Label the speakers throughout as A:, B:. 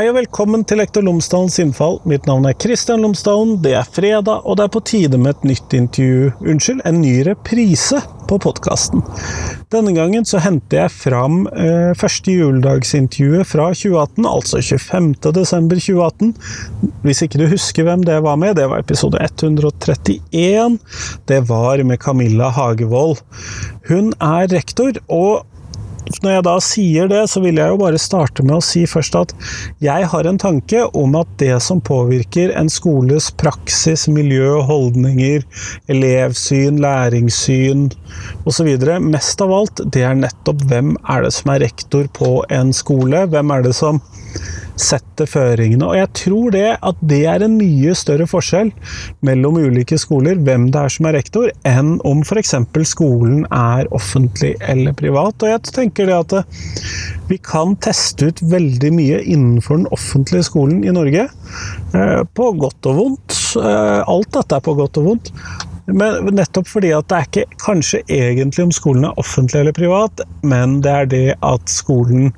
A: Hei og velkommen til Lektor Lomsdalens innfall. Mitt navn er Kristian Lomsdalen. Det er fredag, og det er på tide med et nytt intervju Unnskyld, en ny reprise på podkasten. Denne gangen så henter jeg fram eh, første juledagsintervjuet fra 2018, altså 25. desember 2018. Hvis ikke du husker hvem det var med, det var episode 131. Det var med Camilla Hagevold. Hun er rektor, og når jeg da sier det, så vil jeg jo bare starte med å si først at jeg har en tanke om at det som påvirker en skoles praksis, miljø, holdninger, elevsyn, læringssyn osv., mest av alt, det er nettopp hvem er det som er rektor på en skole? Hvem er det som setter føringene. Og jeg tror det at det er en mye større forskjell mellom ulike skoler, hvem det er som er rektor, enn om f.eks. skolen er offentlig eller privat. Og jeg tenker det at eh, vi kan teste ut veldig mye innenfor den offentlige skolen i Norge. Eh, på godt og vondt. Eh, alt dette er på godt og vondt. Men nettopp fordi at det er ikke kanskje egentlig om skolen er offentlig eller privat, men det er det at skolen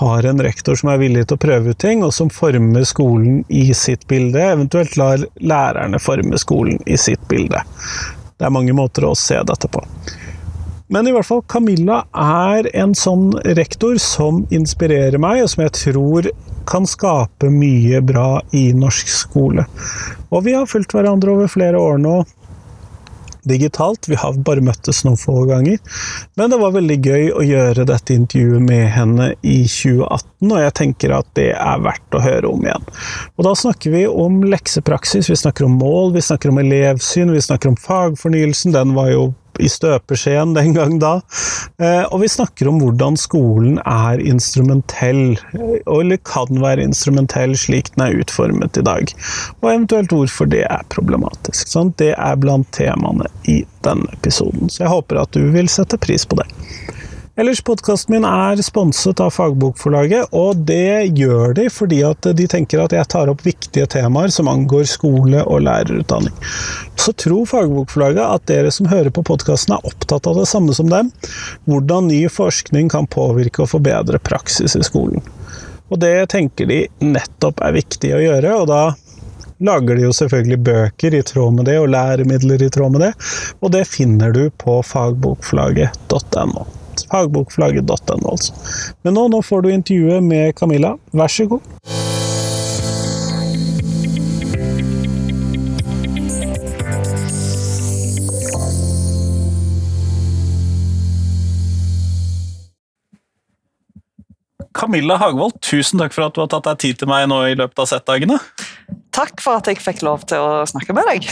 A: har en rektor som er villig til å prøve ut ting, og som former skolen i sitt bilde, eventuelt lar lærerne forme skolen i sitt bilde. Det er mange måter å se dette på. Men i hvert fall, Camilla er en sånn rektor som inspirerer meg, og som jeg tror kan skape mye bra i norsk skole. Og vi har fulgt hverandre over flere år nå digitalt. Vi har bare møttes noen få ganger. Men det var veldig gøy å gjøre dette intervjuet med henne i 2018, og jeg tenker at det er verdt å høre om igjen. Og da snakker vi om leksepraksis, vi snakker om mål, vi snakker om elevsyn, vi snakker om fagfornyelsen. Den var jo i støpeskjeen den gang da. Eh, og vi snakker om hvordan skolen er instrumentell, eller kan være instrumentell slik den er utformet i dag. Og eventuelt hvorfor det er problematisk. Sant? det er blant temaene i denne episoden, så jeg håper at du vil sette pris på det. Ellers, podkasten min er sponset av Fagbokforlaget, og det gjør de fordi at de tenker at jeg tar opp viktige temaer som angår skole og lærerutdanning. Så tror Fagbokforlaget at dere som hører på podkasten er opptatt av det samme som dem, hvordan ny forskning kan påvirke og forbedre praksis i skolen. Og det tenker de nettopp er viktig å gjøre, og da lager de jo selvfølgelig bøker i tråd med det, og læremidler i tråd med det, og det finner du på fagbokforlaget.no fagbokflagget.no, altså. Men nå, nå får du intervjuet med Camilla. Vær så god. Camilla Hagvold, tusen takk for at du har tatt deg tid til meg nå i løpet av settdagene.
B: Takk for at jeg fikk lov til å snakke med deg.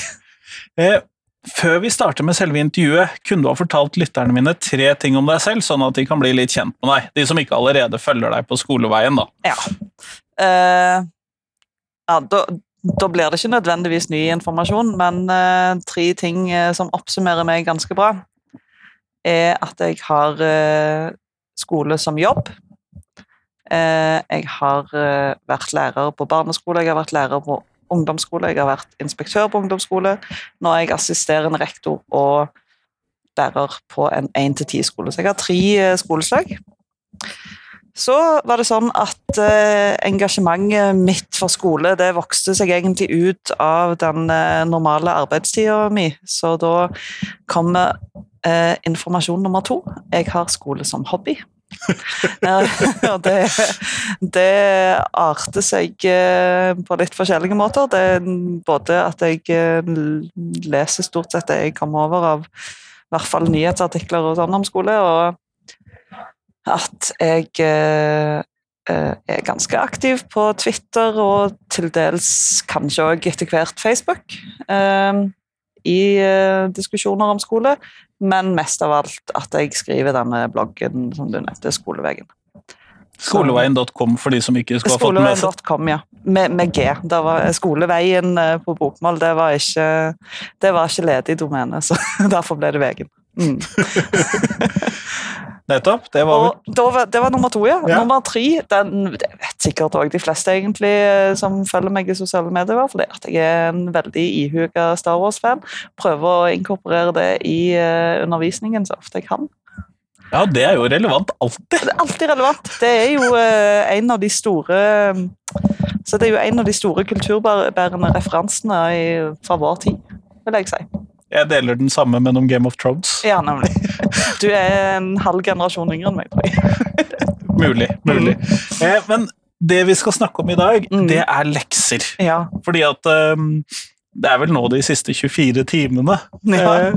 A: Eh, før vi starter med selve intervjuet, kunne du ha fortalt lytterne mine tre ting om deg selv, sånn at de kan bli litt kjent med deg? De som ikke allerede følger deg på skoleveien, da.
B: Ja. Uh, ja da, da, blir det ikke nødvendigvis ny informasjon, men uh, tre ting uh, som oppsummerer meg ganske bra, er at jeg har skole som jobb. jeg har vært lærer på barneskole, jeg har vært lærer på ungdomsskole, jeg har vært inspektør på ungdomsskole. Nå er jeg assisterende rektor og lærer på en 1-10-skole. Så jeg har tre eh, skoleslag. Så var det sånn at eh, engasjementet mitt for skole det vokste seg egentlig ut av den eh, normale arbeidstida mi. Så da kommer eh, informasjon nummer to. Jeg har skole som hobby. og det, det arter seg eh, på litt forskjellige måter. Det er både at jeg eh, leser stort sett det jeg kommer over av i hvert fall nyhetsartikler og sånn om skole, og at jeg eh, er ganske aktiv på Twitter og til dels kanskje òg etter hvert Facebook i diskusjoner om skole men mest av alt at jeg skriver denne bloggen som du nevnte, Skoleveien.
A: Skoleveien.com for de som ikke skulle ha fått
B: med seg Skoleveien.com, ja. Med, med G. Var, skoleveien eh, på bokmål det var ikke, det var ikke ledig domene, så derfor ble det Vegen. Mm.
A: Nettopp. Det var,
B: var, det var nummer to, ja. ja. Nummer tre den det vet sikkert òg de fleste egentlig eh, som følger meg i sosiale medier, fordi at jeg er en veldig ihuga Star Wars-fan. Prøver å inkorporere det i uh, undervisningen så ofte jeg kan.
C: Ja, det er jo relevant alltid.
B: Det er alltid relevant. Det er jo eh, en av de store Så det er jo en av de store kulturbærende referansene i, fra vår tid, vil jeg si.
C: Jeg deler den samme men om Game of Thrones.
B: Ja, nemlig. Du er en halv generasjon yngre enn meg, tror jeg.
C: Mulig. mulig. Eh, men det vi skal snakke om i dag,
B: Mm.
C: det er lekser.
B: Ja.
C: Fordi at um, det er vel nå de siste 24 timene.
B: Ja.
C: Eh,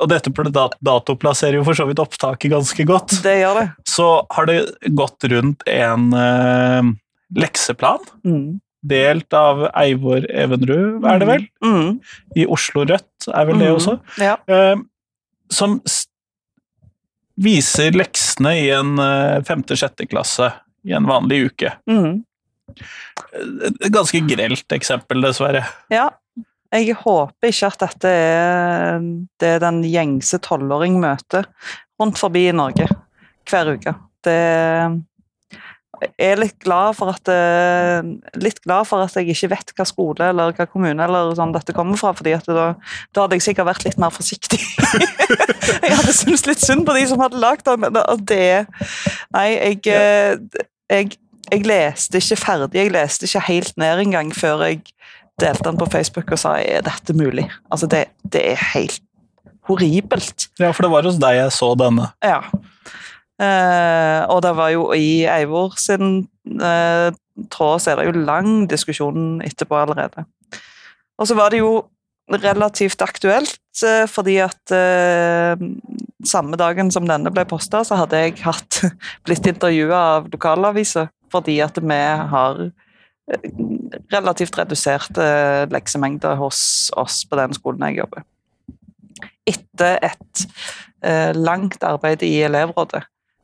C: og dette pl- dat- datoplasserer jo for så vidt opptaket ganske godt.
B: Det gjør det.
C: Så har det gått rundt en uh, lekseplan,
B: Mm.
C: Delt av Eivor Evenrud, er det vel?
B: Mm.
C: I Oslo Rødt er vel det
B: Mm.
C: også.
B: Ja.
C: Eh, som viser leksene i en eh, femte-sjette klasse i en vanlig uke.
B: Mm.
C: Et ganske grelt eksempel, dessverre.
B: ja. Jeg håper ikke at dette er det den gjengse tolvåring møter rundt forbi i Norge hver uke. Det er litt glad for at eh, litt glad for at jeg ikke vet hva skole eller hva kommune eller sånn dette kommer fra, fordi at da, da hadde jeg sikkert vært litt mer forsiktig. jeg hadde syntes litt synd på de som hadde lagd det, men det- det Nei, jeg, eh, jeg jeg leste ikke ferdig, jeg leste ikke helt ned engang før jeg delte den på Facebook og sa er dette mulig? Altså, det, det er helt horribelt.
C: Ja, for det var hos deg jeg så denne.
B: Ja. Eh, og det var jo i Eivor sin eh, tråd så er det jo lang diskusjon etterpå allerede. Og så var det jo relativt aktuelt, eh, fordi at eh, samme dagen som denne ble posta, så hadde jeg hatt, blitt intervjua av lokalaviser fordi at vi har eh, relativt reduserte leksemengder hos oss på den skolen jeg jobber. Etter et eh, langt arbeid i elevrådet,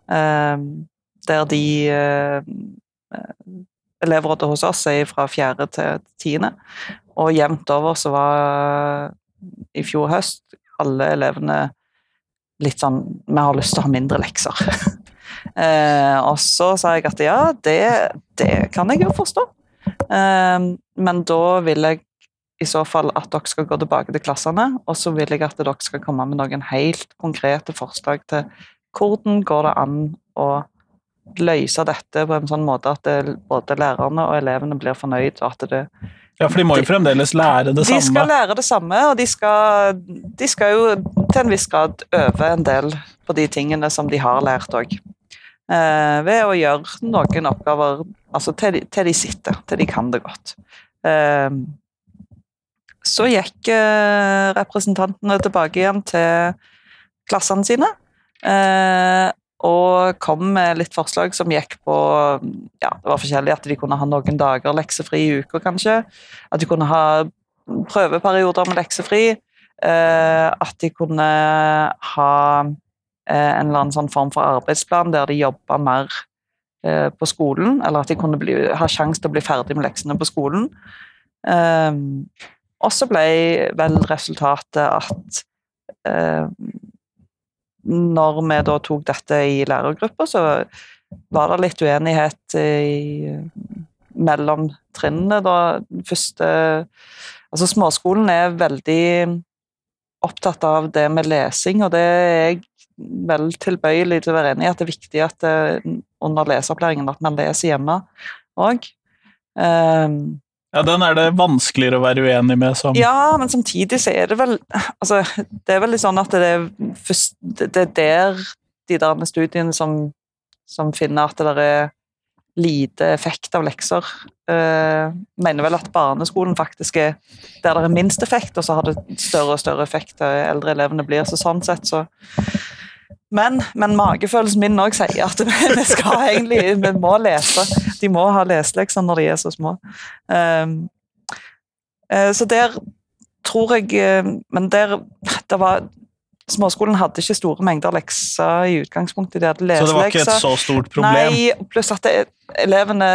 B: der de eh, Elevrådet hos oss er fra fjerde til tiende, og jevnt over så var i fjor høst alle elevene litt sånn Vi har lyst til å ha mindre lekser. eh, og så sa jeg at ja, det, det kan jeg jo forstå. Eh, men da vil jeg i så fall at dere skal gå tilbake til klassene, og så vil jeg at dere skal komme med noen helt konkrete forslag til hvordan går det an å løse dette på en sånn måte at det, både lærerne og elevene blir fornøyd, og at det
C: Ja, for de må jo fremdeles lære det
B: de
C: samme.
B: skal lære det samme, og de skal, de skal jo til en viss grad øve en del på de tingene som de har lært òg. Eh, ved å gjøre noen oppgaver altså til, de, til de sitter, til de kan det godt. Eh, så gikk eh, representantene tilbake igjen til klassene sine. Eh, og kom med litt forslag som gikk på ja, det var forskjellig, At de kunne ha noen dager leksefri i uka, kanskje. At de kunne ha prøveperioder med leksefri. Eh, at de kunne ha eh, en eller annen sånn form for arbeidsplan der de jobba mer på skolen. Eller at de kunne bli, ha sjanse til å bli ferdig med leksene på skolen. Eh, og så ble vel resultatet at eh, når vi da tok dette i lærergruppa, så var det litt uenighet i, mellom trinnene. Da første Altså, småskolen er veldig opptatt av det med lesing, og det er jeg vel tilbøyelig til å være enig i at det er viktig at det, under leseopplæringen at man leser hjemme òg.
C: Ja, den er det vanskeligere å være uenig med som
B: Ja, men samtidig så er det vel altså, Det er vel litt sånn at det er, først, det er der de der studiene som, som finner at det er lite effekt av lekser, Uh, mener vel at barneskolen faktisk er der det er minst effekt, og så har det større og større effekt av eldre elevene blir. Så sånn sett så men, men magefølelsen min òg sier at vi skal egentlig Vi må lese. De må ha leselekser når de er så små. Um, eh, så der tror jeg eh, Men der det var Småskolen hadde ikke store mengder lekser i utgangspunktet. De hadde
C: Så det var ikke et så stort problem?
B: Nei, pluss at det, elevene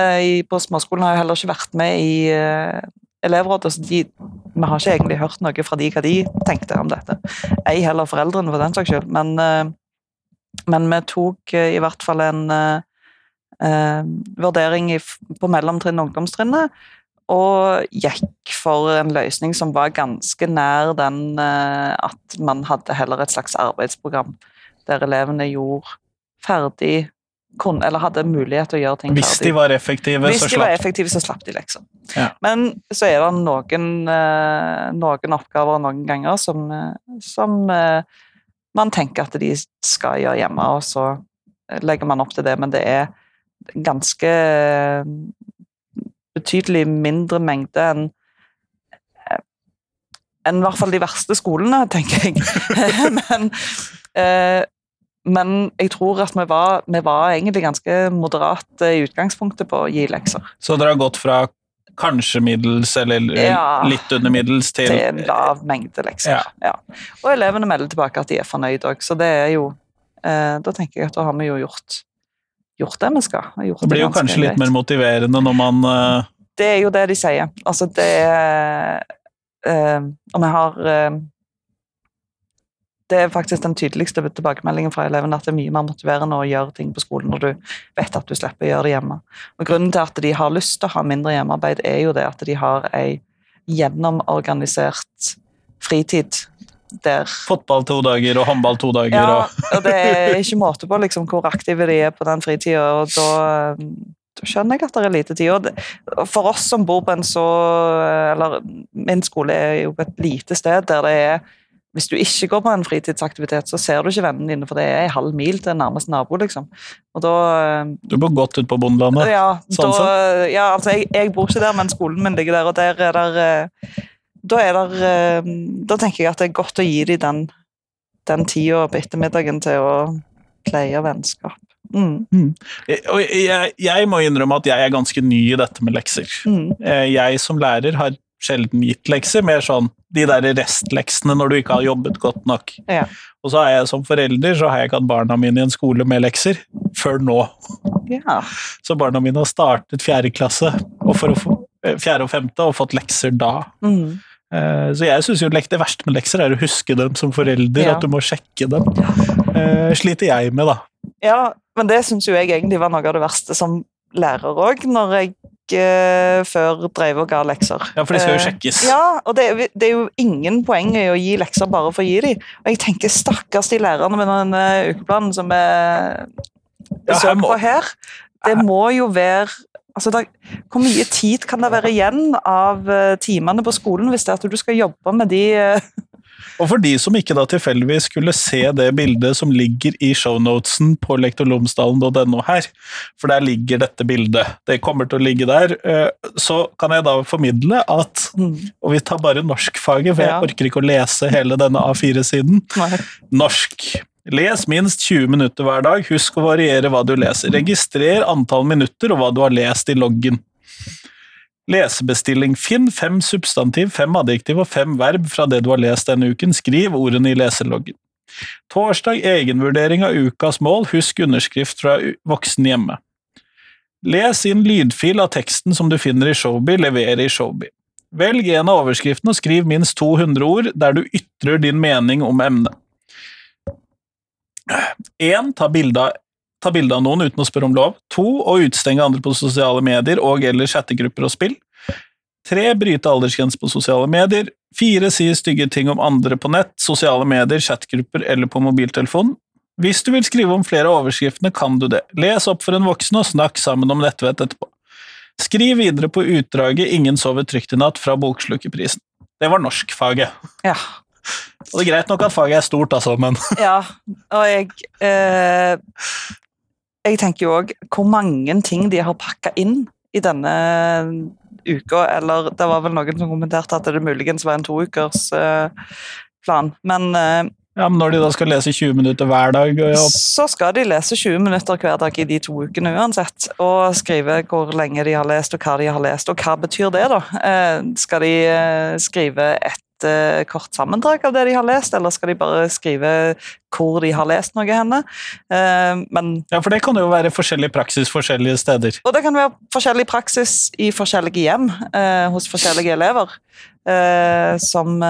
B: på småskolen har jo heller ikke vært med i uh, elevrådet, så de, vi har ikke egentlig hørt noe fra de hva de tenkte om dette. Ei heller foreldrene, for den saks skyld. Men, uh, men vi tok uh, i hvert fall en eh, vurdering i, på mellomtrinn og ungdomstrinnet, og gikk for en løsning som var ganske nær den eh, at man hadde heller et slags arbeidsprogram der elevene gjorde ferdig kunne, eller hadde mulighet til å gjøre ting
C: Hvis
B: ferdig.
C: de var effektive,
B: Hvis
C: så
B: de var effektive, så slapp de liksom.
C: Ja.
B: Men så er det noen, eh, noen oppgaver noen ganger som, eh, som eh, man tenker at de skal gjøre hjemme, og så legger man opp til det, men det er ganske eh, betydelig mindre mengde enn eh, enn i hvert fall de verste skolene, tenker jeg. men, eh, men jeg tror at vi var, vi var egentlig ganske moderate i utgangspunktet på å gi lekser.
C: Så dere har gått fra kanskje middels eller
B: Ja.
C: litt under middels til,
B: til en lav mengde lekser. Ja. Og elevene melder tilbake at de er fornøyd òg, så det er jo eh, Da tenker jeg at da har vi jo gjort, gjort det vi skal. Gjort
C: Det blir jo kanskje litt mer motiverende når man uh...
B: Det er jo det de sier. Altså, det eh, Og vi har uh, Det er faktisk den tydeligste tilbakemeldingen fra elevene at det er mye mer motiverende å gjøre ting på skolen når du vet at du slipper å gjøre det hjemme. Og Grunnen til at de har lyst til å ha mindre hjemmearbeid, er jo det at de har ei gjennomorganisert fritid der
C: Fotball to dager og håndball to dager
B: ja,
C: og
B: og det er ikke måte på liksom, hvor aktive de er på den fritida, og da, da skjønner jeg at det er lite tid. Og det, for oss som bor på en så Eller min skole er jo på et lite sted der det er hvis du ikke går på en fritidsaktivitet, så ser du ikke vennene dine, for det er en halv mil til nærmeste nabo. liksom. Og da
C: Du bor godt ut på bondelandet.
B: ja,
C: Sånn
B: da, ja, altså jeg, jeg bor ikke der, men skolen min ligger der, og der er der eh, Da er der eh, Da tenker jeg at det er godt å gi dem den, den tida på ettermiddagen til å pleie vennskap. Mm,
C: Og jeg, jeg må innrømme at jeg er ganske ny i dette med lekser.
B: mm,
C: Eh, Jeg som lærer har sjelden gitt lekser, mer sånn de der restleksene når du ikke har jobbet godt nok.
B: Ja.
C: Og så har jeg som forelder så har jeg ikke hatt barna mine i en skole med lekser før nå.
B: ja.
C: Så barna mine har startet fjerde klasse og for å få, eh, fjerde og femte og fått lekser da.
B: Mm,
C: Så jeg syns jo det verste med lekser er å huske dem som forelder,
B: Ja.
C: at du må sjekke dem. Eh, Sliter jeg med, da.
B: ja, men det syns jo jeg egentlig var noe av det verste som lærer òg, når jeg eh, før drev og ga lekser.
C: Ja, for de skal jo
B: Eh,
C: sjekkes.
B: Ja, og det, er- det er jo ingen poeng i å gi lekser bare for å gi dem. Og jeg tenker stakkars de lærerne med den eh, ukeplanen som
C: Ja,
B: så på her. Det må jo være altså der, Hvor mye tid kan det være igjen av eh, timene på skolen hvis det er at du skal jobbe med de eh,
C: Og for de som ikke da tilfeldigvis skulle se det bildet som ligger i shownotesen på lektorlomsdalen.no her, for der ligger dette bildet, det kommer til å ligge der, eh, så kan jeg da formidle at
B: mm,
C: Og vi tar bare norskfaget, for jeg orker ikke å lese hele denne A4-siden. Norsk. Les minst 20 minutter hver dag. Husk å variere hva du leser. Registrer antall minutter og hva du har lest i loggen. Lesebestilling. Finn fem substantiv, fem adjektiv og fem verb fra det du har lest denne uken. Skriv ordene i leseloggen. Torsdag egenvurdering av ukas mål. Husk underskrift fra voksen hjemme. Les inn lydfil av teksten som du finner i Showbiz, levere i Showbiz. Velg en av overskriftene og skriv minst 200 ord der du ytrer din mening om emnet. 1. Ta bilde av, noen uten å spørre om lov. 2. Å utstenge andre på sosiale medier og eller chattegrupper og spill. 3. Bryte aldersgrense på sosiale medier. 4. Si stygge ting om andre på nett, sosiale medier, chatgrupper eller på mobiltelefon. Hvis du vil skrive om flere av overskriftene, kan du det. Les opp for en voksen og snakk sammen om nettvett etterpå. Skriv videre på utdraget 'Ingen sover trygt i natt' fra Bokslukerprisen. Det var norskfaget.
B: Ja.
C: Og det er greit nok at faget er stort, altså, men
B: Ja, og jeg eh, Jeg tenker jo òg hvor mange ting de har pakka inn i denne uka, eller det var vel noen som kommenterte at det muligens var en toukers eh, plan, men eh,
C: Ja, men når de da skal lese 20 minutter hver dag og ja,
B: så skal de lese 20 minutter hver dag i de to ukene uansett, og skrive hvor lenge de har lest og hva de har lest. Og hva betyr det, da? Eh, skal de eh, skrive et eh, kort sammendrag av det de har lest, eller skal de bare skrive hvor de har lest noe henne? Uh, men
C: ja, for det kan jo være forskjellig praksis forskjellige steder.
B: og det kan være forskjellig praksis i forskjellige hjem uh, hos forskjellige elever. Som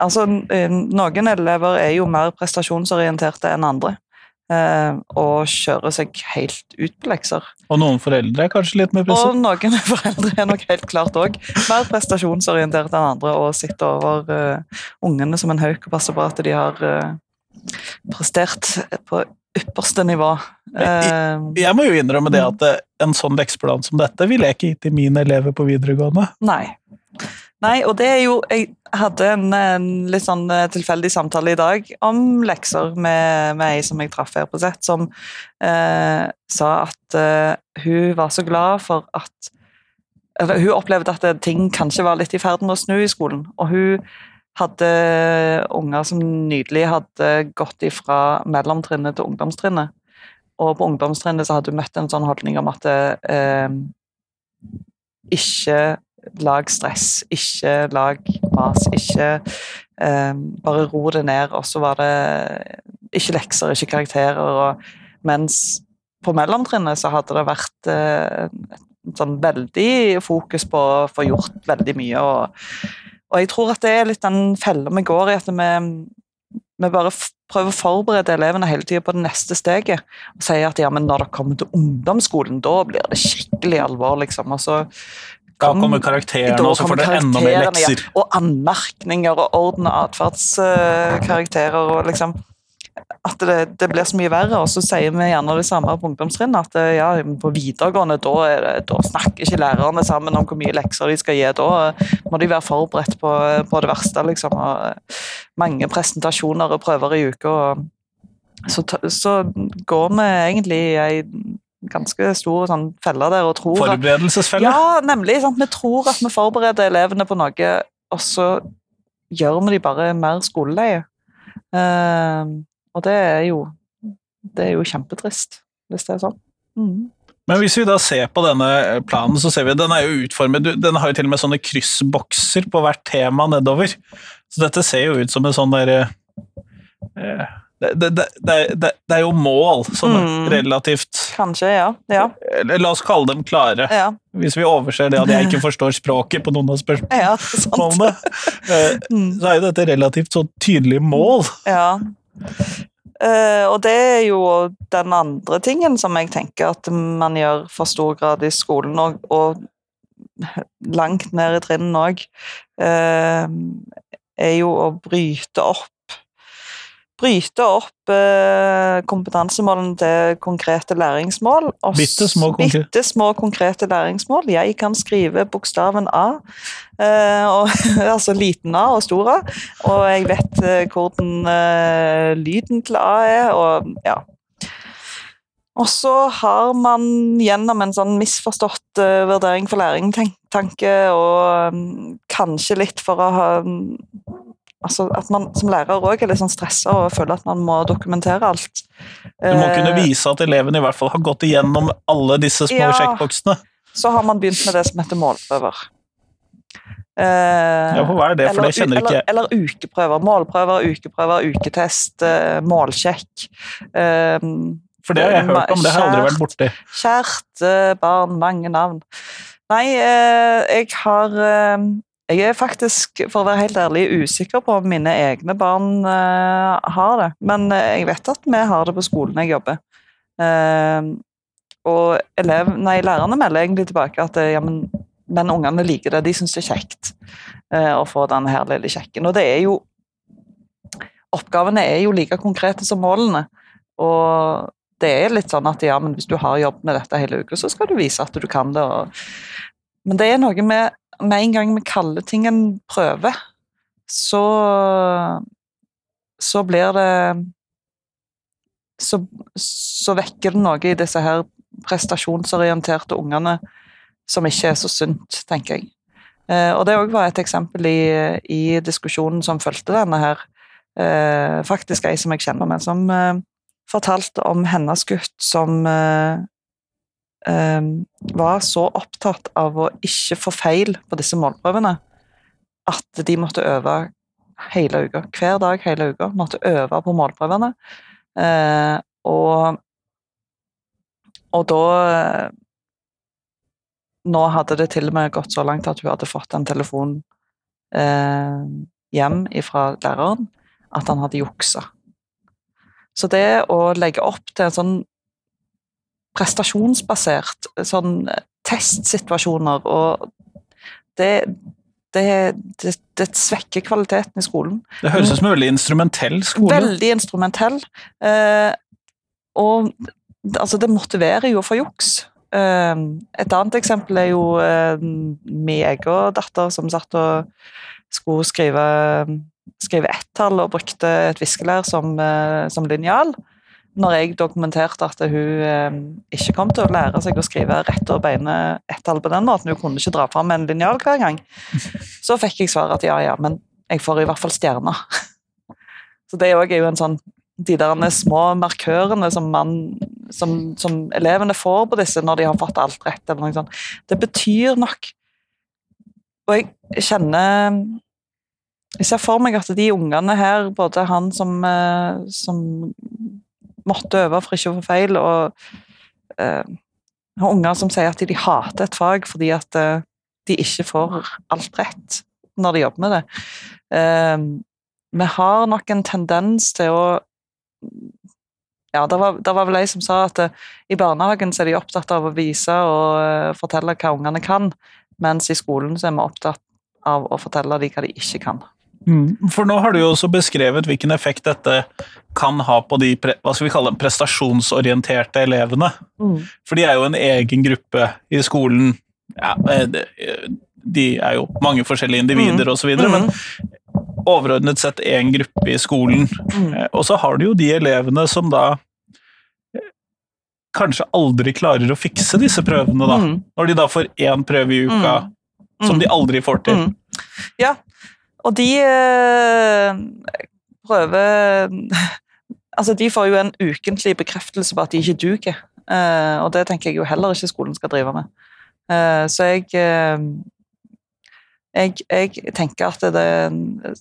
B: Altså, noen elever er jo mer prestasjonsorienterte enn andre. Eh, og kjører seg helt ut på lekser.
C: Og noen foreldre er kanskje litt mer
B: Og noen foreldre er nok helt klart òg mer prestasjonsorientert enn andre og sitter over uh, ungene som en hauk og passer på at de har, uh, prestert på ypperste nivå. Uh,
C: Jeg må jo innrømme det at eh, en sånn lekseplan som dette ville jeg ikke gitt til mine elever på videregående.
B: Nei. Nei, og det er jo Jeg hadde en, en litt sånn eh, tilfeldig samtale i dag om lekser med, med ei som jeg traff her på sett, som eh, sa at eh, hun var så glad for at eller Hun opplevde at ting kanskje var litt i ferd med å snu i skolen. Og hun hadde unger som nydelig hadde gått ifra mellomtrinnet til ungdomstrinnet. Og på ungdomstrinnet så hadde hun møtt en sånn holdning om at eh, ikke lag stress, ikke lag mas, ikke eh, Bare ro det ned, og så var det ikke lekser, ikke karakterer. Og, mens på mellomtrinnet så hadde det vært eh, sånn veldig fokus på å få gjort veldig mye. Og, og jeg tror at det er litt den fella vi går i, at vi, vi bare prøver å forberede elevene hele tida på det neste steget. Og sier at ja, men når dere kommer til ungdomsskolen, da blir det skikkelig alvor, liksom. Og så
C: Da kommer karakterene,
B: da
C: og så får dere enda mer
B: lekser. ja. Og anmerkninger og orden og atferdskarakterer og liksom At det, det blir så mye verre. Og så sier vi gjerne det samme på ungdomstrinnet, at ja, på videregående da, det, da snakker ikke lærerne sammen om hvor mye lekser de skal gi. Da må de være forberedt på, på det verste, liksom. Og mange presentasjoner og prøver i uka. Så, så går vi egentlig i ei ganske stor sånn felle der og tror
C: Forberedelsesfelle.
B: ja, nemlig. Sant? Vi tror at vi forbereder elevene på noe, og så gjør vi de bare mer skoleleie. Uh, og det er jo det er jo kjempetrist, hvis det er sånn. Mm.
C: Men hvis vi da ser på denne planen, så ser vi at den er jo utformet Den har jo til og med sånne kryssbokser på hvert tema nedover. Så dette ser jo ut som en sånn derre eh, det, det, det, det, er jo mål som er
B: Mm.
C: relativt
B: Kanskje, ja. Ja.
C: La oss kalle dem klare,
B: Ja,
C: hvis vi overser det at jeg ikke forstår språket på noen av spørsmålene.
B: ja.
C: Eh,
B: Mm.
C: Så er jo dette relativt så tydelige mål.
B: Ja. Eh, og det er jo den andre tingen som jeg tenker at man gjør for stor grad i skolen, og, og langt ned i trinnene òg, er jo å bryte opp Bryte opp eh, kompetansemålene til konkrete læringsmål.
C: Bitte små konkre-
B: bitte små konkrete læringsmål. Jeg kan skrive bokstaven A, eh, og, altså liten A og stor A, og jeg vet eh, hvordan eh, lyden til A er, og ja. Og så har man gjennom en sånn misforstått eh, vurdering for læring-tanke, og um, kanskje litt for å ha mm, Altså at man som lærer òg er litt sånn stressa og føler at man må dokumentere alt.
C: Du må kunne
B: Eh,
C: vise at eleven i hvert fall har gått igjennom alle disse små
B: Ja.
C: sjekkboksene.
B: så har man begynt med det som heter målprøver. Eh,
C: Ja, hva er det? For det kjenner ikke jeg.
B: eller, eller ukeprøver. Målprøver, ukeprøver, uketest, eh, målsjekk. Eh,
C: For det har jeg hørt om, det har jeg aldri vært borti.
B: Kjært barn, mange navn. Nei, jeg har Jeg er faktisk, for å være helt ærlig, usikker på om mine egne barn uh, har det. Men eh, jeg vet at vi har det på skolen jeg jobber. Uh, og elev, nei, lærerne melder egentlig tilbake at ja, men, men ungene liker det. De syns det er kjekt uh, å få den her lille kjekken. Og det er jo Oppgavene er jo like konkrete som målene. Og det er litt sånn at ja, men hvis du har jobbet med dette hele uka, så skal du vise at du kan det. Og... Men det er noe med med en gang vi kaller ting en prøve, så så blir det så, så vekker det noe i disse her prestasjonsorienterte ungene som ikke er så sunt, tenker jeg. Eh, og det òg var et eksempel i, i diskusjonen som fulgte denne her. Eh, faktisk ei som jeg kjenner men som eh, fortalte om hennes gutt som eh, var så opptatt av å ikke få feil på disse målprøvene at de måtte øve hele uka. Hver dag hele uka måtte øve på målprøvene. Eh, og, og da eh, Nå hadde det til og med gått så langt at hun hadde fått en telefon eh, hjem fra læreren at han hadde juksa. Så det å legge opp til en sånn prestasjonsbasert sånn testsituasjoner og det, det, det, det svekker kvaliteten i skolen.
C: Det høres ut som en veldig instrumentell skole.
B: Veldig instrumentell. Eh, og altså, det motiverer jo for juks. Eh, et annet eksempel er jo eh, min egen datter som satt og skulle skrive, skrive ett-tall og brukte et viskelær som, eh, som linjal. Når jeg dokumenterte at hun eh, ikke kom til å lære seg å skrive rett og beine ett-tall på den måten, hun kunne ikke dra fram en linjal hver gang, så fikk jeg svar at ja, ja, men jeg får i hvert fall stjerner. Så det òg er jo en sånn De der små markørene som, man, som, som elevene får på disse når de har fått alt rett, eller noe sånt, det betyr nok. Og jeg kjenner Jeg ser for meg at de ungene her, både han som, eh, som måtte øve for ikke å få feil, og eh, unger som sier at de hater et fag fordi at eh, de ikke får alt rett når de jobber med det. Eh, vi har nok en tendens til å ja, det var, var vel ei som sa at uh, i barnehagen så er de opptatt av å vise og uh, fortelle hva ungene kan, mens i skolen så er vi opptatt av å fortelle dem hva de ikke kan.
C: Mm. For nå har du jo også beskrevet hvilken effekt dette kan ha på de hva skal vi kalle dem, prestasjonsorienterte elevene.
B: Mm.
C: For de er jo en egen gruppe i skolen. Ja, eh, de, er jo mange forskjellige individer
B: Mm.
C: osv., men overordnet sett én gruppe i skolen.
B: Mm.
C: Eh, Og så har du jo de elevene som da eh, kanskje aldri klarer å fikse disse prøvene, da.
B: Mm.
C: Når de da får én prøve i uka
B: Mm.
C: som de aldri får til.
B: Mm. Ja, og de eh, prøver Altså, de får jo en ukentlig bekreftelse på at de ikke duger, eh, og det tenker jeg jo heller ikke skolen skal drive med. Eh, så jeg, jeg Jeg tenker at det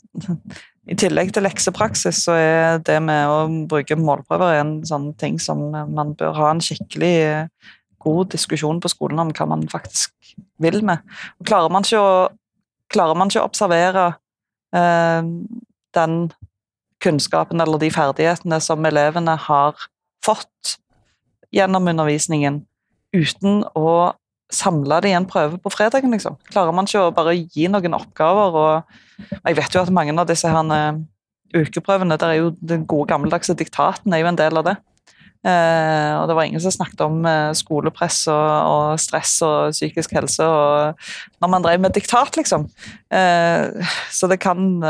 B: I tillegg til leksepraksis, så er det med å bruke målprøver en sånn ting som man bør ha en skikkelig god diskusjon på skolen om hva man faktisk vil med. Klarer man ikke å, man ikke å observere den kunnskapen eller de ferdighetene som elevene har fått gjennom undervisningen, uten å samle det i en prøve på fredagen, liksom. Klarer man ikke å bare gi noen oppgaver og Jeg vet jo at mange av disse her eh, ukeprøvene, der er jo den gode gammeldagse diktaten er jo en del av det. Eh, og det var ingen som snakket om eh, skolepress og, og stress og psykisk helse og når man drev med diktat, liksom. Eh, så det kan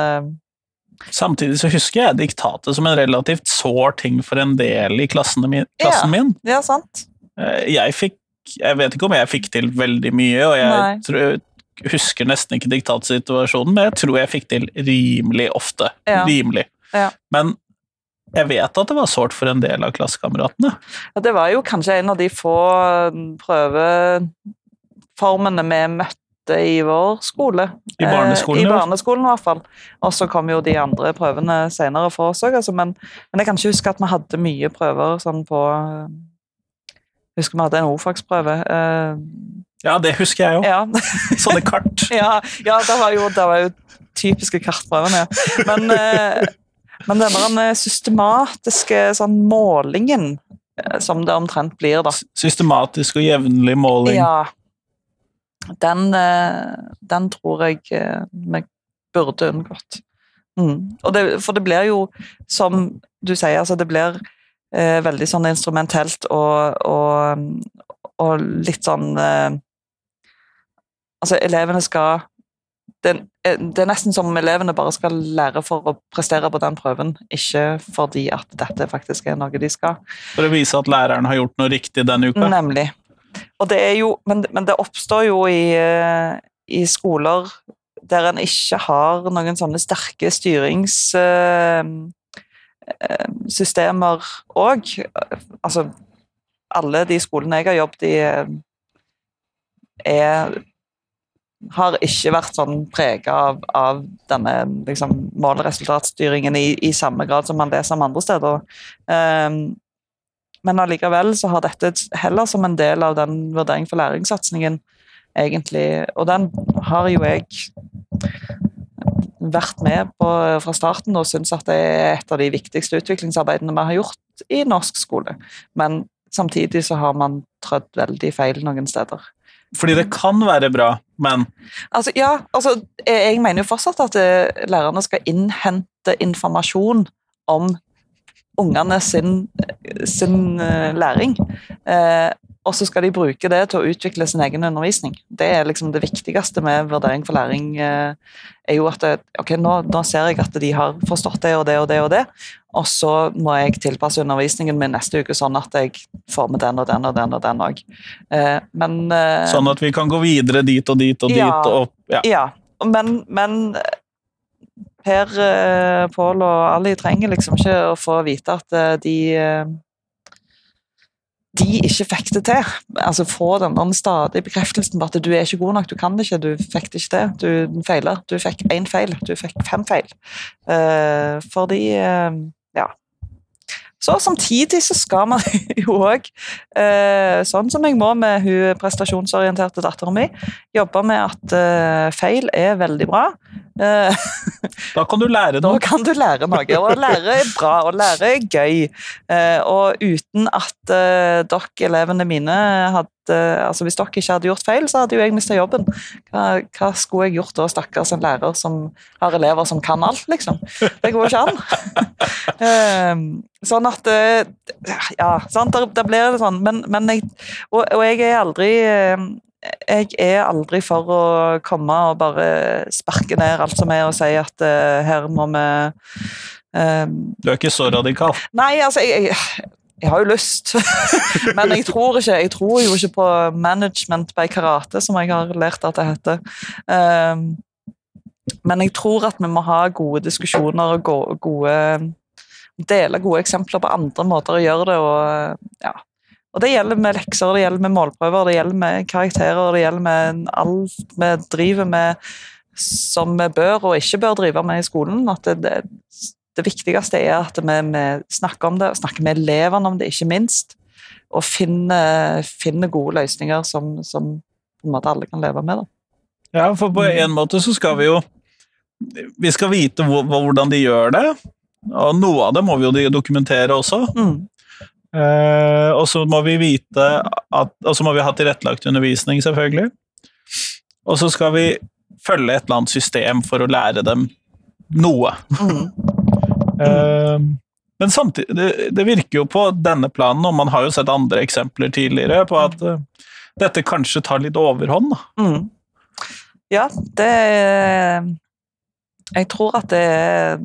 C: Samtidig så husker jeg diktatet som en relativt sår ting for en del i klassen min, klassen min.
B: Ja, sant.
C: Jeg fikk Jeg vet ikke om jeg fikk til veldig mye, og jeg tror, husker nesten ikke diktatsituasjonen, men jeg tror jeg fikk til rimelig ofte.
B: Ja.
C: Rimelig.
B: Ja.
C: Men jeg vet at det var sårt for en del av klassekameratene.
B: Ja, det var jo kanskje en av de få prøveformene vi møtte i vår skole.
C: I barneskolen,
B: Eh, I barneskolen i hvert fall. Og så kom jo de andre prøvene senere for oss òg. Altså, men, men jeg kan ikke huske at vi hadde mye prøver sånn på Jeg husker vi hadde en ordfagsprøve. Uh,
C: Ja, det husker jeg jo.
B: ja.
C: Sånne kart.
B: ja, ja det, var jo, det var jo typiske kartprøvene. Ja. Men, eh, men den der systematiske sånn målingen, eh, som det omtrent blir, da.
C: Systematisk og jevnlig måling.
B: Ja. Den, eh, den tror jeg eh, vi burde unngått. Mm. Det, for det blir jo, som du sier, altså det blir eh, veldig sånn instrumentelt og, og, og litt sånn eh, Altså, elevene skal det, er- det er nesten som om elevene bare skal lære for å prestere på den prøven, ikke fordi at dette faktisk er noe de skal.
C: For å vise at læreren har gjort noe riktig denne uka.
B: Nemlig. Og det er jo, men, men det oppstår jo i, eh, i skoler der en ikke har noen sånne sterke styringssystemer òg. Altså, alle de skolene jeg har jobbet i, eh, er har ikke vært sånn prega av, av denne liksom, mål-resultatstyringen i, i samme grad som man leser om andre steder. Um, men allikevel så har dette heller som en del av den vurdering for læringssatsingen, egentlig. Og den har jo jeg vært med på fra starten og syns at det er et av de viktigste utviklingsarbeidene vi har gjort i norsk skole. Men samtidig så har man trødd veldig feil noen steder.
C: Fordi det kan være bra men
B: Altså, ja, altså, jeg mener jo fortsatt at eh, lærerne skal innhente informasjon om ungene sin, sin eh, læring. Eh, og så skal de bruke det til å utvikle sin egen undervisning. Det er liksom det viktigste med vurdering for læring. er jo at ok, nå, nå ser jeg at de har forstått det og det og det, og det, og så må jeg tilpasse undervisningen min neste uke sånn at jeg får med den og den og den og den òg. Eh, eh,
C: sånn at vi kan gå videre dit og dit og
B: Ja.
C: dit. Og, ja.
B: Ja, men, men Per, eh, Pål og Ali trenger liksom ikke å få vite at eh, de de ikke fikk det til. Altså Få den stadige bekreftelsen på at du er ikke god nok, du kan det ikke, du fikk det ikke til. Du feiler. Du fikk én feil, du fikk fem feil. Eh, fordi eh, Ja. Så samtidig så skal man jo òg, eh, sånn som jeg må med hun prestasjonsorienterte dattera mi, jobbe med at eh, feil er veldig bra. Eh,
C: Da kan du lære noe.
B: da kan du lære noe, og lære er bra, og lære er gøy. Og uten at dere, elevene mine, hadde Altså hvis dere ikke hadde gjort feil, så hadde jo jeg mista jobben. Hva, hva skulle jeg gjort da, stakkars en lærer som har elever som kan alt, liksom? Det går jo ikke an. Eh, sånn at eh, Ja, sant, der blir det sånn, men, men jeg og, og jeg er aldri eh, jeg er aldri for å komme og bare sparke ned alt som er, og si at uh, her må vi eh,
C: Du er ikke så radikal.
B: Nei, altså, jeg, jeg, jeg har jo lyst, men jeg tror ikke Jeg tror jo ikke på management by karate, som jeg har lært at det heter. Um, men jeg tror at vi må ha gode diskusjoner og go- gode Dele gode eksempler på andre måter å gjøre det og ja. Og det gjelder med lekser, det gjelder med målprøver, det gjelder med karakterer, det gjelder med alt vi driver med som vi bør og ikke bør drive med i skolen. At det, det, det viktigste er at vi, vi snakker om det, snakker med elevene om det, ikke minst. Og finner, finner gode løsninger som, som på en måte alle kan leve med. Da.
C: Ja, for på en måte så skal vi jo Vi skal vite hvordan de gjør det, og noe av det må vi jo dokumentere også.
B: Mm.
C: Eh, og så må vi vite at Og så må vi ha tilrettelagt undervisning, selvfølgelig. Og så skal vi følge et eller annet system for å lære dem noe.
B: Mm.
C: Eh, men samtidig, det, det virker jo på denne planen, og man har jo sett andre eksempler tidligere, på at uh, dette kanskje tar litt overhånd.
B: Mm. Ja, det Jeg tror at det er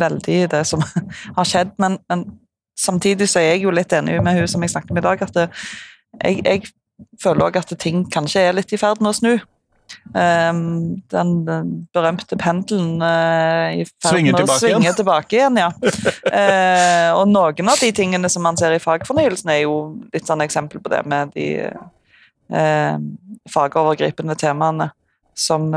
B: veldig i det som har skjedd, men, men samtidig så er jeg jo litt enig med hun som jeg snakket med i dag, at det, jeg, jeg føler òg at ting kanskje er litt i ferd med å snu. Um, den, den berømte pendelen uh, i ferd med å svinge tilbake igjen. ja. uh, og noen av de tingene som man ser i fagfornyelsen, er jo litt sånn eksempel på det med de uh, fagovergripende temaene som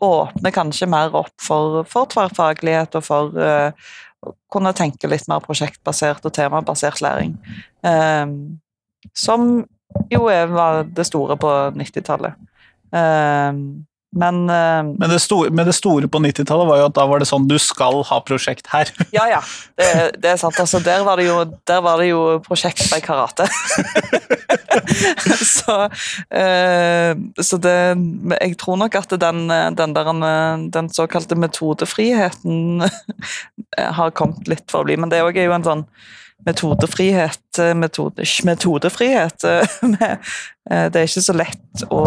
B: åpner kanskje mer opp for, for tverrfaglighet og for uh, å kunne tenke litt mer prosjektbasert og temabasert læring. Um, som jo var det store på 90-tallet. Eh, men uh,
C: Men det, store, men det store på 90-tallet var jo at da var det sånn du skal ha prosjekt her.
B: Ja, ja. Det, det er sant. Altså, der, var det jo, der var det jo prosjekt i karate. så uh, så det Jeg tror nok at den, den, der, den såkalte metodefriheten har kommet litt for å bli. Men det òg er jo en sånn metodefrihet metode, Metodefrihet. eh, eh, Det er ikke så lett å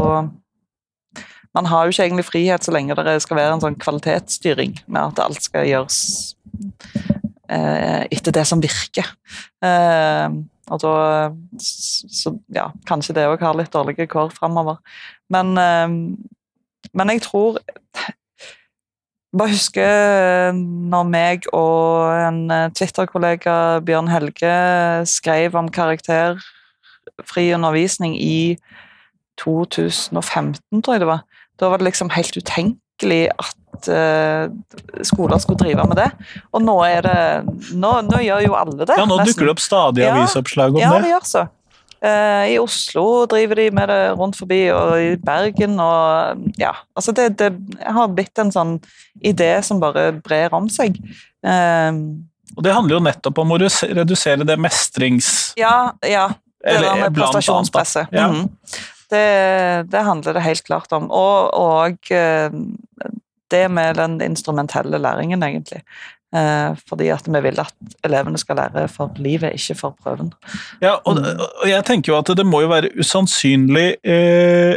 B: man har jo ikke egentlig frihet så lenge det skal være en sånn kvalitetsstyring med at alt skal gjøres eh, etter det som virker. Eh, og da Så ja, kanskje det òg har litt dårlige kår framover. Men, eh, men jeg tror Bare husker når meg og en Twitter-kollega, Bjørn Helge, skrev om karakterfri undervisning i 2015, tror jeg det var. Da var det liksom helt utenkelig at uh, skoler skulle drive med det. Og nå er det Nå, nå gjør jo alle det.
C: Ja, nå
B: nesten.
C: dukker det opp stadig
B: Ja.
C: avisoppslag om
B: Ja,
C: det.
B: det gjør så. Uh, I Oslo driver de med det rundt forbi, og i Bergen og Ja. Altså, det, det har blitt en sånn idé som bare brer om seg. Uh,
C: Og det handler jo nettopp om å redusere det mestrings...
B: ja, ja. Det der med prestasjonspresset.
C: Ja.
B: Mhm. Det, det handler det helt klart om. Og, og eh, det med den instrumentelle læringen, egentlig. Eh, fordi at vi vil at elevene skal lære for livet, ikke for prøven.
C: Ja, og, og jeg tenker jo at det må jo være usannsynlig eh,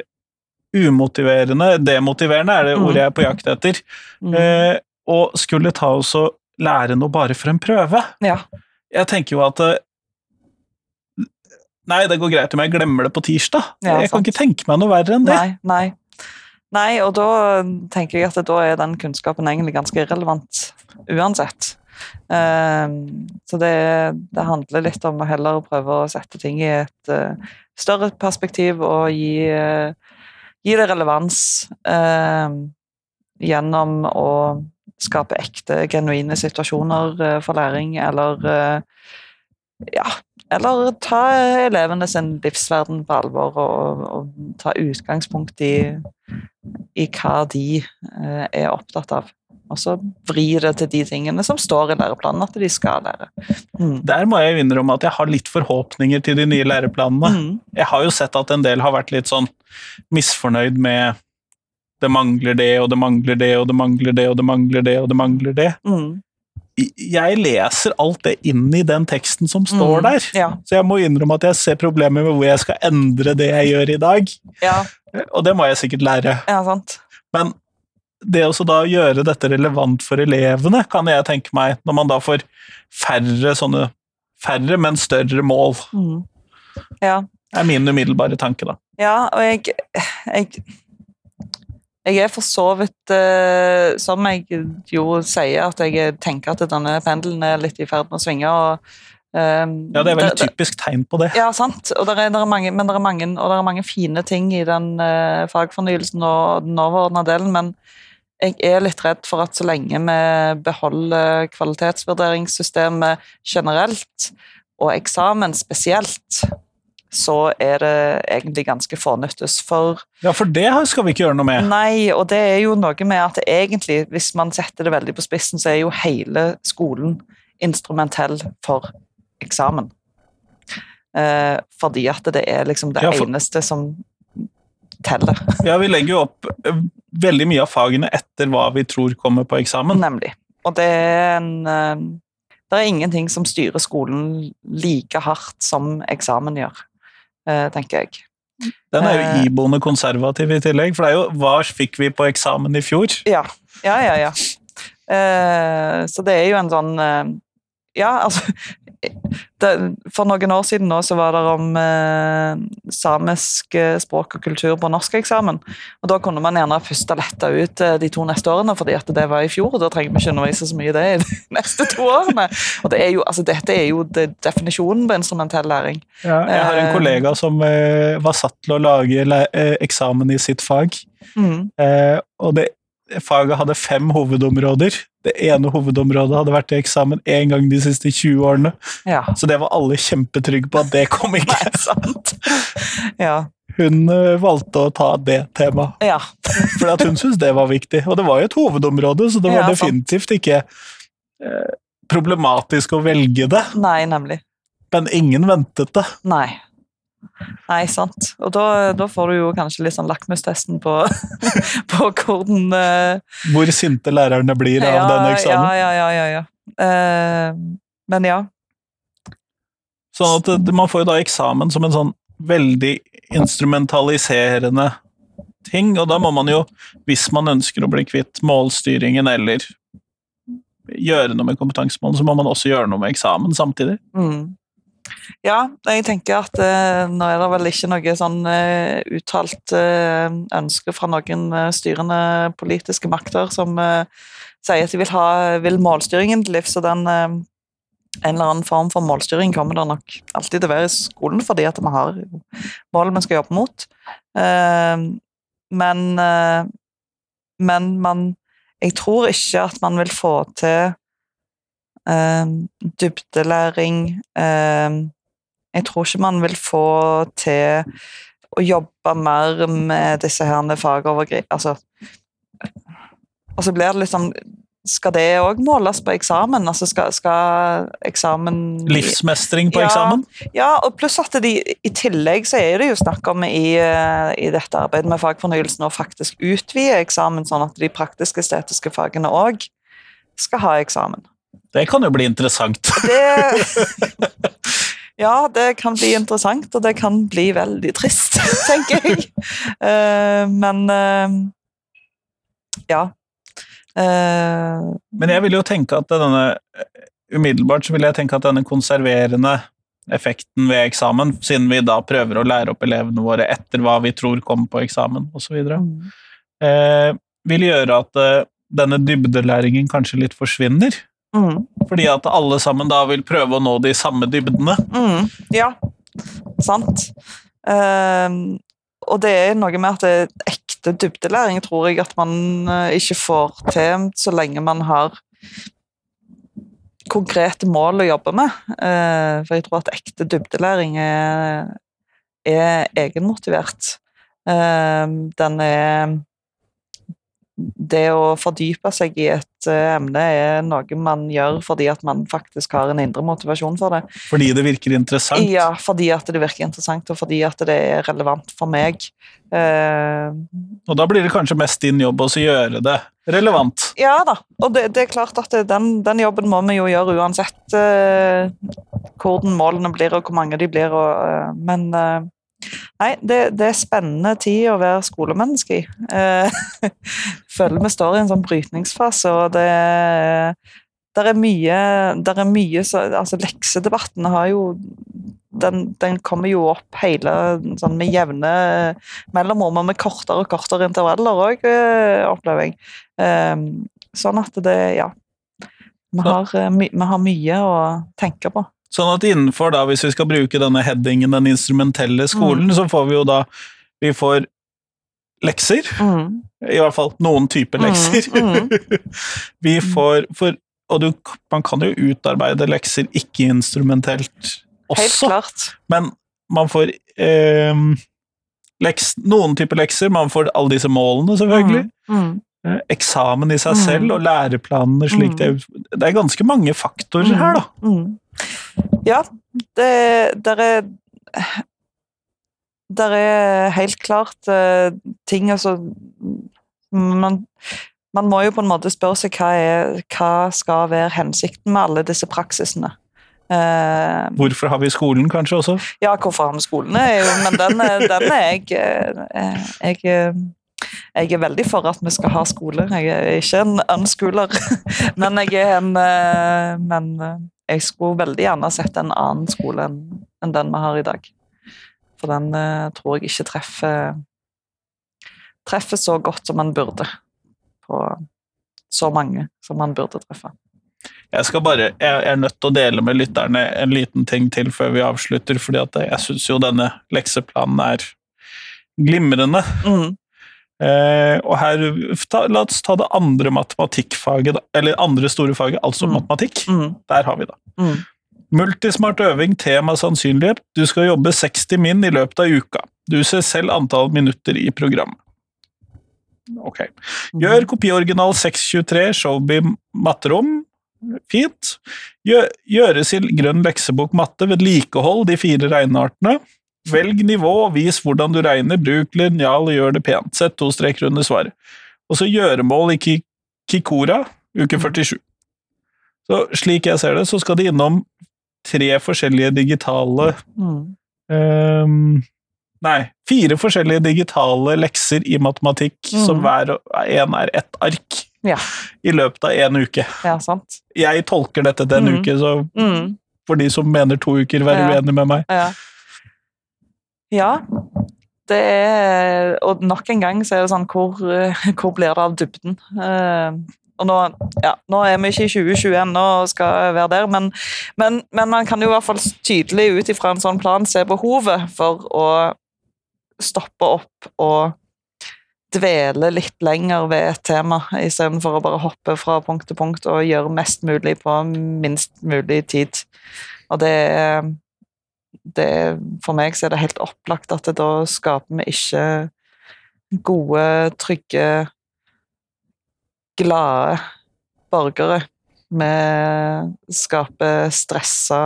C: umotiverende, demotiverende er det
B: Mm.
C: ordet jeg er på jakt etter,
B: Mm.
C: eh, og skulle ta oss og lære noe bare for en prøve.
B: Ja.
C: Jeg tenker jo at eh, Nei, det går greit om jeg glemmer det på tirsdag.
B: Ja,
C: jeg kan ikke tenke meg noe verre enn det.
B: Nei, nei. Nei, og da tenker jeg at da er den kunnskapen egentlig ganske irrelevant uansett. Ehm, så det, det handler litt om å heller prøve å sette ting i et eh, større perspektiv og gi, eh, gi det relevans ehm, gjennom å skape ekte, genuine situasjoner eh, for læring, eller ja, eller ta elevene sin livsverden på alvor og, og ta utgangspunkt i, i hva de eh, er opptatt av. Og så vri det til de tingene som står i læreplanen at de skal lære. Mm.
C: Der må jeg innrømme at jeg har litt forhåpninger til de nye læreplanene.
B: Mm.
C: Jeg har jo sett at en del har vært litt sånn misfornøyd med det mangler det, og det mangler det, og det mangler det, og det mangler det, og det mangler det.
B: Mm.
C: Jeg leser alt det inn i den teksten som står
B: Mm.
C: der.
B: Ja.
C: Så jeg må innrømme at jeg ser problemer med hvor jeg skal endre det jeg gjør i dag.
B: Ja,
C: Og det må jeg sikkert lære.
B: ja, sant.
C: Men det også da gjøre dette relevant for elevene, kan jeg tenke meg, når man da får færre sånne Færre, men større mål,
B: Mm. Ja.
C: er min umiddelbare tanke, da.
B: Ja, og jeg, jeg Jeg er for så vidt eh, Som jeg jo sier, at jeg tenker at denne pendelen er litt i ferd med å svinge. og Um,
C: Ja, det er vel et typisk tegn på det.
B: Ja, sant. Og der er, der er mange, men det er mange, og er mange fine ting i den uh, fagfornyelsen og den overordna delen, men jeg er litt redd for at så lenge vi beholder kvalitetsvurderingssystemet generelt, og eksamen spesielt, så er det egentlig ganske fornyttes. For
C: Ja, for det skal vi ikke gjøre noe med.
B: Nei, og det er jo noe med at egentlig, hvis man setter det veldig på spissen, så er jo hele skolen instrumentell for eksamen. Eh, fordi at det er liksom det
C: Ja, for-
B: eneste som teller,
C: Ja, vi legger jo opp eh, veldig mye av fagene etter hva vi tror kommer på eksamen.
B: nemlig. Og det er en eh, Det er ingenting som styrer skolen like hardt som eksamen gjør, tenker jeg.
C: Den er jo
B: Eh.
C: iboende konservativ i tillegg, for det er jo hva fikk vi på eksamen i fjor?
B: Ja, ja, ja. ja. Eh, så det er jo en sånn eh, Ja, altså For noen år siden nå så var det om eh, samisk eh, språk og kultur på norskeksamen. Og da kunne man gjerne først ha letta ut eh, de to neste årene, fordi at det var i fjor. og Da trenger vi ikke undervise så mye i det i de neste to årene. Og det er jo, altså Dette er jo det, definisjonen på instrumentell læring.
C: Ja, jeg har en
B: Eh.
C: kollega som eh, var satt til å lage eksamen i sitt fag,
B: Mm.
C: eh, og det faget hadde fem hovedområder. Det ene hovedområdet hadde vært i eksamen én gang de siste 20 årene,
B: Ja.
C: så det var alle kjempetrygge på at det kom ikke.
B: Nei, sant. Ja.
C: Hun eh, valgte å ta det temaet,
B: ja.
C: for hun syntes det var viktig. Og det var jo et hovedområde, så det var definitivt ikke eh, problematisk å velge det,
B: Nei, nemlig.
C: men ingen ventet det.
B: Nei. Nei, sant. Og da, da får du jo kanskje litt sånn lakmustesten på, på hvordan uh...
C: Hvor sinte lærerne blir av
B: ja,
C: denne eksamen.
B: Ja, ja, ja. ja, ja. Uh, men ja.
C: Sånn at man får jo da eksamen som en sånn veldig instrumentaliserende ting, og da må man jo, hvis man ønsker å bli kvitt målstyringen eller gjøre noe med kompetansemålene, så må man også gjøre noe med eksamen samtidig.
B: Mm. Ja, jeg tenker at eh, nå er det vel ikke noe sånn eh, uttalt eh, ønske fra noen eh, styrende politiske makter som eh, sier at de vil ha vil målstyringen til livs, og den eh, en eller annen form for målstyring kommer det nok alltid til å være i skolen, fordi at vi har mål vi skal jobbe mot. Men, men man Jeg tror ikke at man vil få til dybdelæring eh, Jeg tror ikke man vil få til å jobbe mer med disse her fagovergrip... Altså, og så blir det sånn skal det òg måles på eksamen? Altså skal, skal eksamen
C: Livsmestring på
B: Ja.
C: eksamen?
B: Ja, og pluss at de, i tillegg så er det jo snakk om i, eh, i dette arbeidet med fagfornyelsen å faktisk utvide eksamen, sånn at de praktiske estetiske fagene òg skal ha eksamen.
C: Det kan jo bli interessant.
B: Det Ja, det kan bli interessant, og det kan bli veldig trist, tenker jeg. Eh, men eh, ja. Eh,
C: Men jeg vil jo tenke at denne Umiddelbart så vil jeg tenke at denne konserverende effekten ved eksamen, siden vi da prøver å lære opp elevene våre etter hva vi tror kommer på eksamen osv.,
B: mm,
C: vil gjøre at denne dybdelæringen kanskje litt forsvinner.
B: Mm,
C: Fordi at alle sammen da vil prøve å nå de samme dybdene.
B: mm, ja, sant. Eh, og det er noe med at det er ekte dybdelæring tror jeg at man eh, ikke får til så lenge man har konkrete mål å jobbe med. Uh, for jeg tror at ekte dybdelæring er, er egenmotivert. Uh, den er Det å fordype seg i et eh, emne er noe man gjør fordi at man faktisk har en indre motivasjon for det.
C: Fordi det virker interessant.
B: Ja, fordi at det virker interessant, og fordi at det er relevant for meg. Eh,
C: Og da blir det kanskje mest din jobb å gjøre det relevant.
B: Ja da, og det, det er klart at den, den jobben må vi jo gjøre uansett eh, hvordan målene blir og hvor mange de blir. Og, men nei, det, det er spennende tid å være skolemenneske i. Jeg føler vi står i en sånn brytningsfase, og det der er mye, der er mye så, altså Leksedebatten har jo den, den kommer jo opp hele sånn med jevne mellomrom, og med kortere og kortere intervaller òg, opplever jeg. Um, sånn at det Ja. Vi har, eh, vi har mye å tenke på.
C: Sånn at innenfor da, hvis vi skal bruke denne headingen, den instrumentelle skolen, så får vi jo da Vi får lekser.
B: Mm.
C: I hvert fall noen typer
B: Mm,
C: lekser.
B: mm.
C: vi får for, Og du, man kan jo utarbeide lekser ikke-instrumentelt også.
B: Helt klart.
C: men man får eh, leks, noen typer lekser. Man får alle disse målene, selvfølgelig.
B: Mm. Mm.
C: Eh, eksamen i seg
B: Mm.
C: selv og læreplanene slik
B: Mm.
C: det Det er ganske mange faktorer her, da.
B: Mm. Ja, det der er Der er helt klart uh, ting altså man, man må jo på en måte spørre seg hva, er, hva skal være hensikten med alle disse praksisene. Uh,
C: Hvorfor har vi skolen, kanskje, også?
B: ja, hvorfor har vi skolene? er Men den, den er jeg, jeg Jeg er veldig for at vi skal ha skole. Jeg er ikke en unschooler, men jeg er en eh, Men eh, jeg skulle veldig gjerne sett en annen skole enn enn den vi har i dag. For den eh, tror jeg ikke treffer treffer så godt som man burde. På så mange som man burde treffe.
C: Jeg skal bare, jeg er nødt til å dele med lytterne en liten ting til før vi avslutter, fordi jeg syns jo denne lekseplanen er glimrende.
B: Mm.
C: Eh, og her, ta, La oss ta det andre matematikkfaget, da, eller andre store faget, altså
B: Mm.
C: matematikk.
B: Mm.
C: Der har vi det.
B: Mm.
C: Multismart øving, tema sannsynlighet. Du skal jobbe 60 min i løpet av uka. Du ser selv antall minutter i programmet. Ok. Gjør kopioriginal 623, Showby matterom. Fint. Gjø- Gjøres i grønn leksebok matte, vedlikehold de fire regneartene. Velg nivå, vis hvordan du regner, bruk linjal og gjør det pent. Sett to streker under svaret. Og så gjøremål i Kikora, uke 47. Så slik jeg ser det, så skal de innom tre forskjellige digitale
B: Mm.
C: um, nei, fire forskjellige digitale lekser i matematikk,
B: Mm.
C: som hver en er ett ark,
B: Ja.
C: i løpet av én uke.
B: Ja, sant.
C: Jeg tolker dette til en
B: Mm.
C: uke, så
B: Mm.
C: for de som mener to uker, vær
B: Ja.
C: uenig med meg.
B: Ja. Ja. Det er Og nok en gang så er det sånn Hvor, hvor blir det av dybden? Eh, og nå, ja, nå er vi ikke i 2020 ennå og skal være der, men, men, men man kan jo i hvert fall tydelig ut ifra en sånn plan se behovet for å stoppe opp og dvele litt lenger ved et tema, istedenfor å bare hoppe fra punkt til punkt og gjøre mest mulig på minst mulig tid. Og det er det, for meg så er det helt opplagt at det da skaper vi ikke gode, trygge, glade borgere. Vi skaper stressa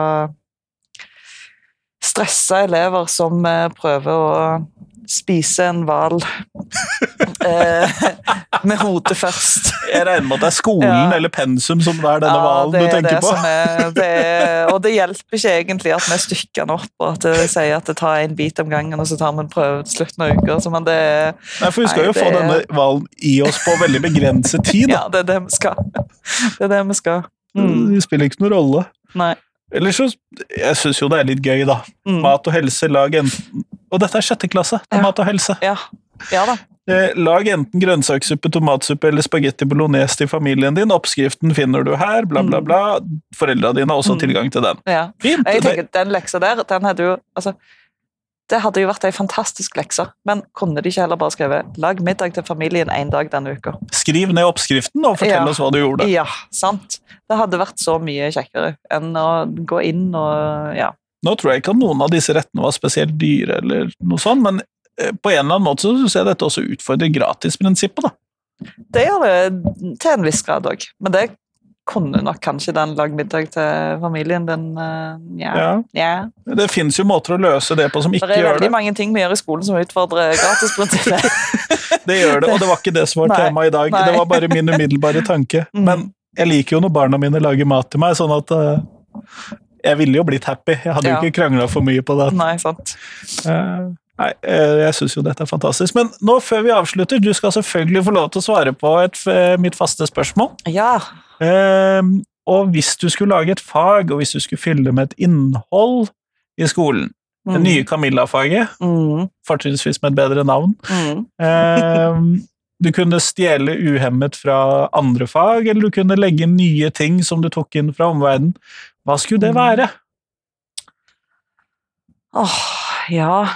B: Stressa elever som prøver å spise en hval eh, med hodet først.
C: Jeg regner med at det er skolen
B: Ja.
C: eller pensum som er denne hvalen
B: ja,
C: du
B: er
C: tenker
B: det
C: på.
B: som er- det er- og det hjelper ikke egentlig at vi stykker den opp og at det sier at det tar en bit om gangen, og så tar vi en prøve til slutten av uka. Så, men det
C: Nei, for vi skal
B: Nei,
C: jo få denne hvalen i oss på veldig begrenset tid. Da.
B: Ja, det er det vi skal. Det er det vi skal. Mm.
C: Det spiller ikke noen rolle.
B: Nei.
C: Ellers så Jeg syns jo det er litt gøy, da.
B: Mm.
C: Mat og helse, lag enten Og dette er sjette klasse. Er
B: Ja.
C: mat og helse.
B: Ja. ja da.
C: Eh, Lag enten grønnsakssuppe, tomatsuppe eller spagetti bolognese til familien din. Oppskriften finner du her, bla, bla,
B: Mm.
C: bla. Foreldra dine har også
B: Mm.
C: tilgang til den.
B: Ja.
C: Fint.
B: Jeg tenker, Den leksa der, den hadde jo altså, Det hadde jo vært ei fantastisk lekse, men kunne de ikke heller bare skrevet 'lag middag til familien én dag denne uka'?
C: Skriv ned oppskriften og fortell
B: Ja.
C: oss hva du gjorde.
B: Ja, sant. Det hadde vært så mye kjekkere enn å gå inn og Ja.
C: Nå tror jeg ikke at noen av disse rettene var spesielt dyre, eller noe sånt, men eh, på en eller annen måte så syns jeg dette også utfordrer gratisprinsippet. da.
B: Det gjør det til en viss grad òg, men det kunne nok kanskje den lag middag til familien din eh, ja.
C: Ja.
B: ja.
C: Det fins jo måter å løse det på som ikke gjør
B: Det
C: Det er veldig
B: mange ting vi gjør i skolen som utfordrer gratisprinsippet.
C: Det gjør det, og det var ikke det som var temaet i dag.
B: nei.
C: Det var bare min umiddelbare tanke.
B: Mm.
C: Men jeg liker jo når barna mine lager mat til meg, sånn at eh, jeg ville jo blitt happy. Jeg hadde
B: Ja.
C: jo ikke krangla for mye på det.
B: Nei, sant.
C: Uh, Nei, eh, jeg syns jo dette er fantastisk. Men nå før vi avslutter, du skal selvfølgelig få lov til å svare på et, f- mitt faste spørsmål.
B: Ja.
C: Uh, og hvis du skulle lage et fag, og hvis du skulle fylle det med et innhold i skolen, det
B: Mm.
C: nye Camilla-faget,
B: Mm.
C: fortrinnsvis med et bedre navn
B: Mm.
C: eh, Du kunne stjele uhemmet fra andre fag, eller du kunne legge inn nye ting som du tok inn fra omverdenen. Hva skulle det være?
B: Åh, ja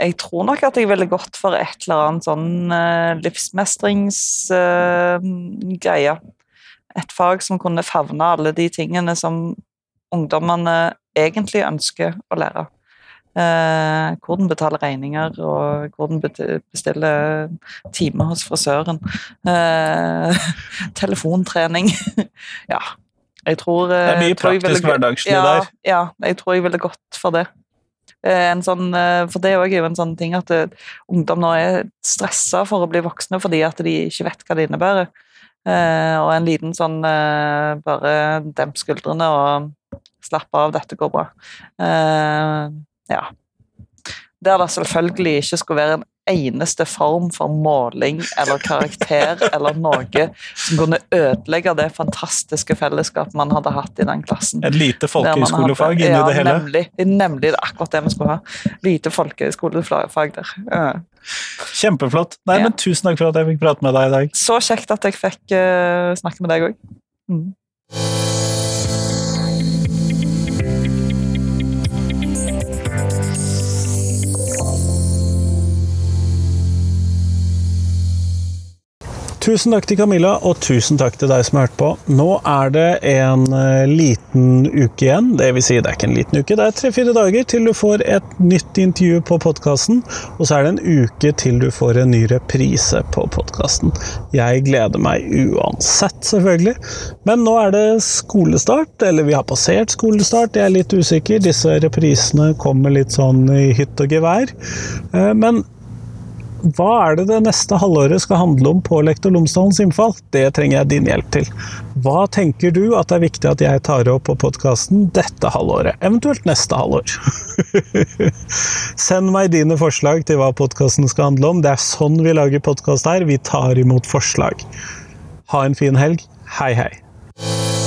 B: Jeg tror nok at jeg ville gått for et eller annet sånn uh, livsmestringsgreie. et fag som kunne favne alle de tingene som ungdommene egentlig ønsker å lære. Eh, hvordan betaler regninger, og hvordan den bestiller time hos frisøren. Eh, telefontrening. ja. Jeg tror
C: Det er
B: eh,
C: mye praktisk hverdagslig
B: ja,
C: der.
B: Ja, jeg tror jeg ville gått for det. Eh, En sånn, eh, for det er jo en sånn ting at ungdom nå er stressa for å bli voksne fordi at de ikke vet hva det innebærer. Og en liten sånn bare demp skuldrene og slapp av, dette går bra. Ja. Der det selvfølgelig ikke skulle være en eneste form for måling eller karakter eller noe som kunne ødelegge det fantastiske fellesskapet man hadde hatt i den klassen.
C: Et lite folkehøyskolefag inni
B: ja,
C: det hele?
B: Nemlig, nemlig det er akkurat det vi skulle ha. Lite folkehøyskolefag der. Ja.
C: Kjempeflott. Nei,
B: Ja.
C: men Tusen takk for at jeg fikk prate med deg i dag.
B: Så kjekt at jeg fikk uh, snakke med deg òg. Mm.
C: Tusen takk til Camilla, og tusen takk til deg som har hørt på. Nå er det en eh, liten uke igjen. Det vil si, det er ikke en liten uke, det er tre-fire dager til du får et nytt intervju på podkasten. Og så er det en uke til du får en ny reprise på podkasten. Jeg gleder meg uansett, selvfølgelig. Men nå er det skolestart, eller vi har passert skolestart, jeg er litt usikker. Disse reprisene kommer litt sånn i hytt og gevær. Eh, Men hva er det det neste halvåret skal handle om på Lektor Lomsdalens innfall? Det trenger jeg din hjelp til. Hva tenker du at det er viktig at jeg tar opp på podkasten dette halvåret, eventuelt neste halvår? Send meg dine forslag til hva podkasten skal handle om. Det er sånn vi lager podkast her. Vi tar imot forslag. Ha en fin helg. Hei, hei.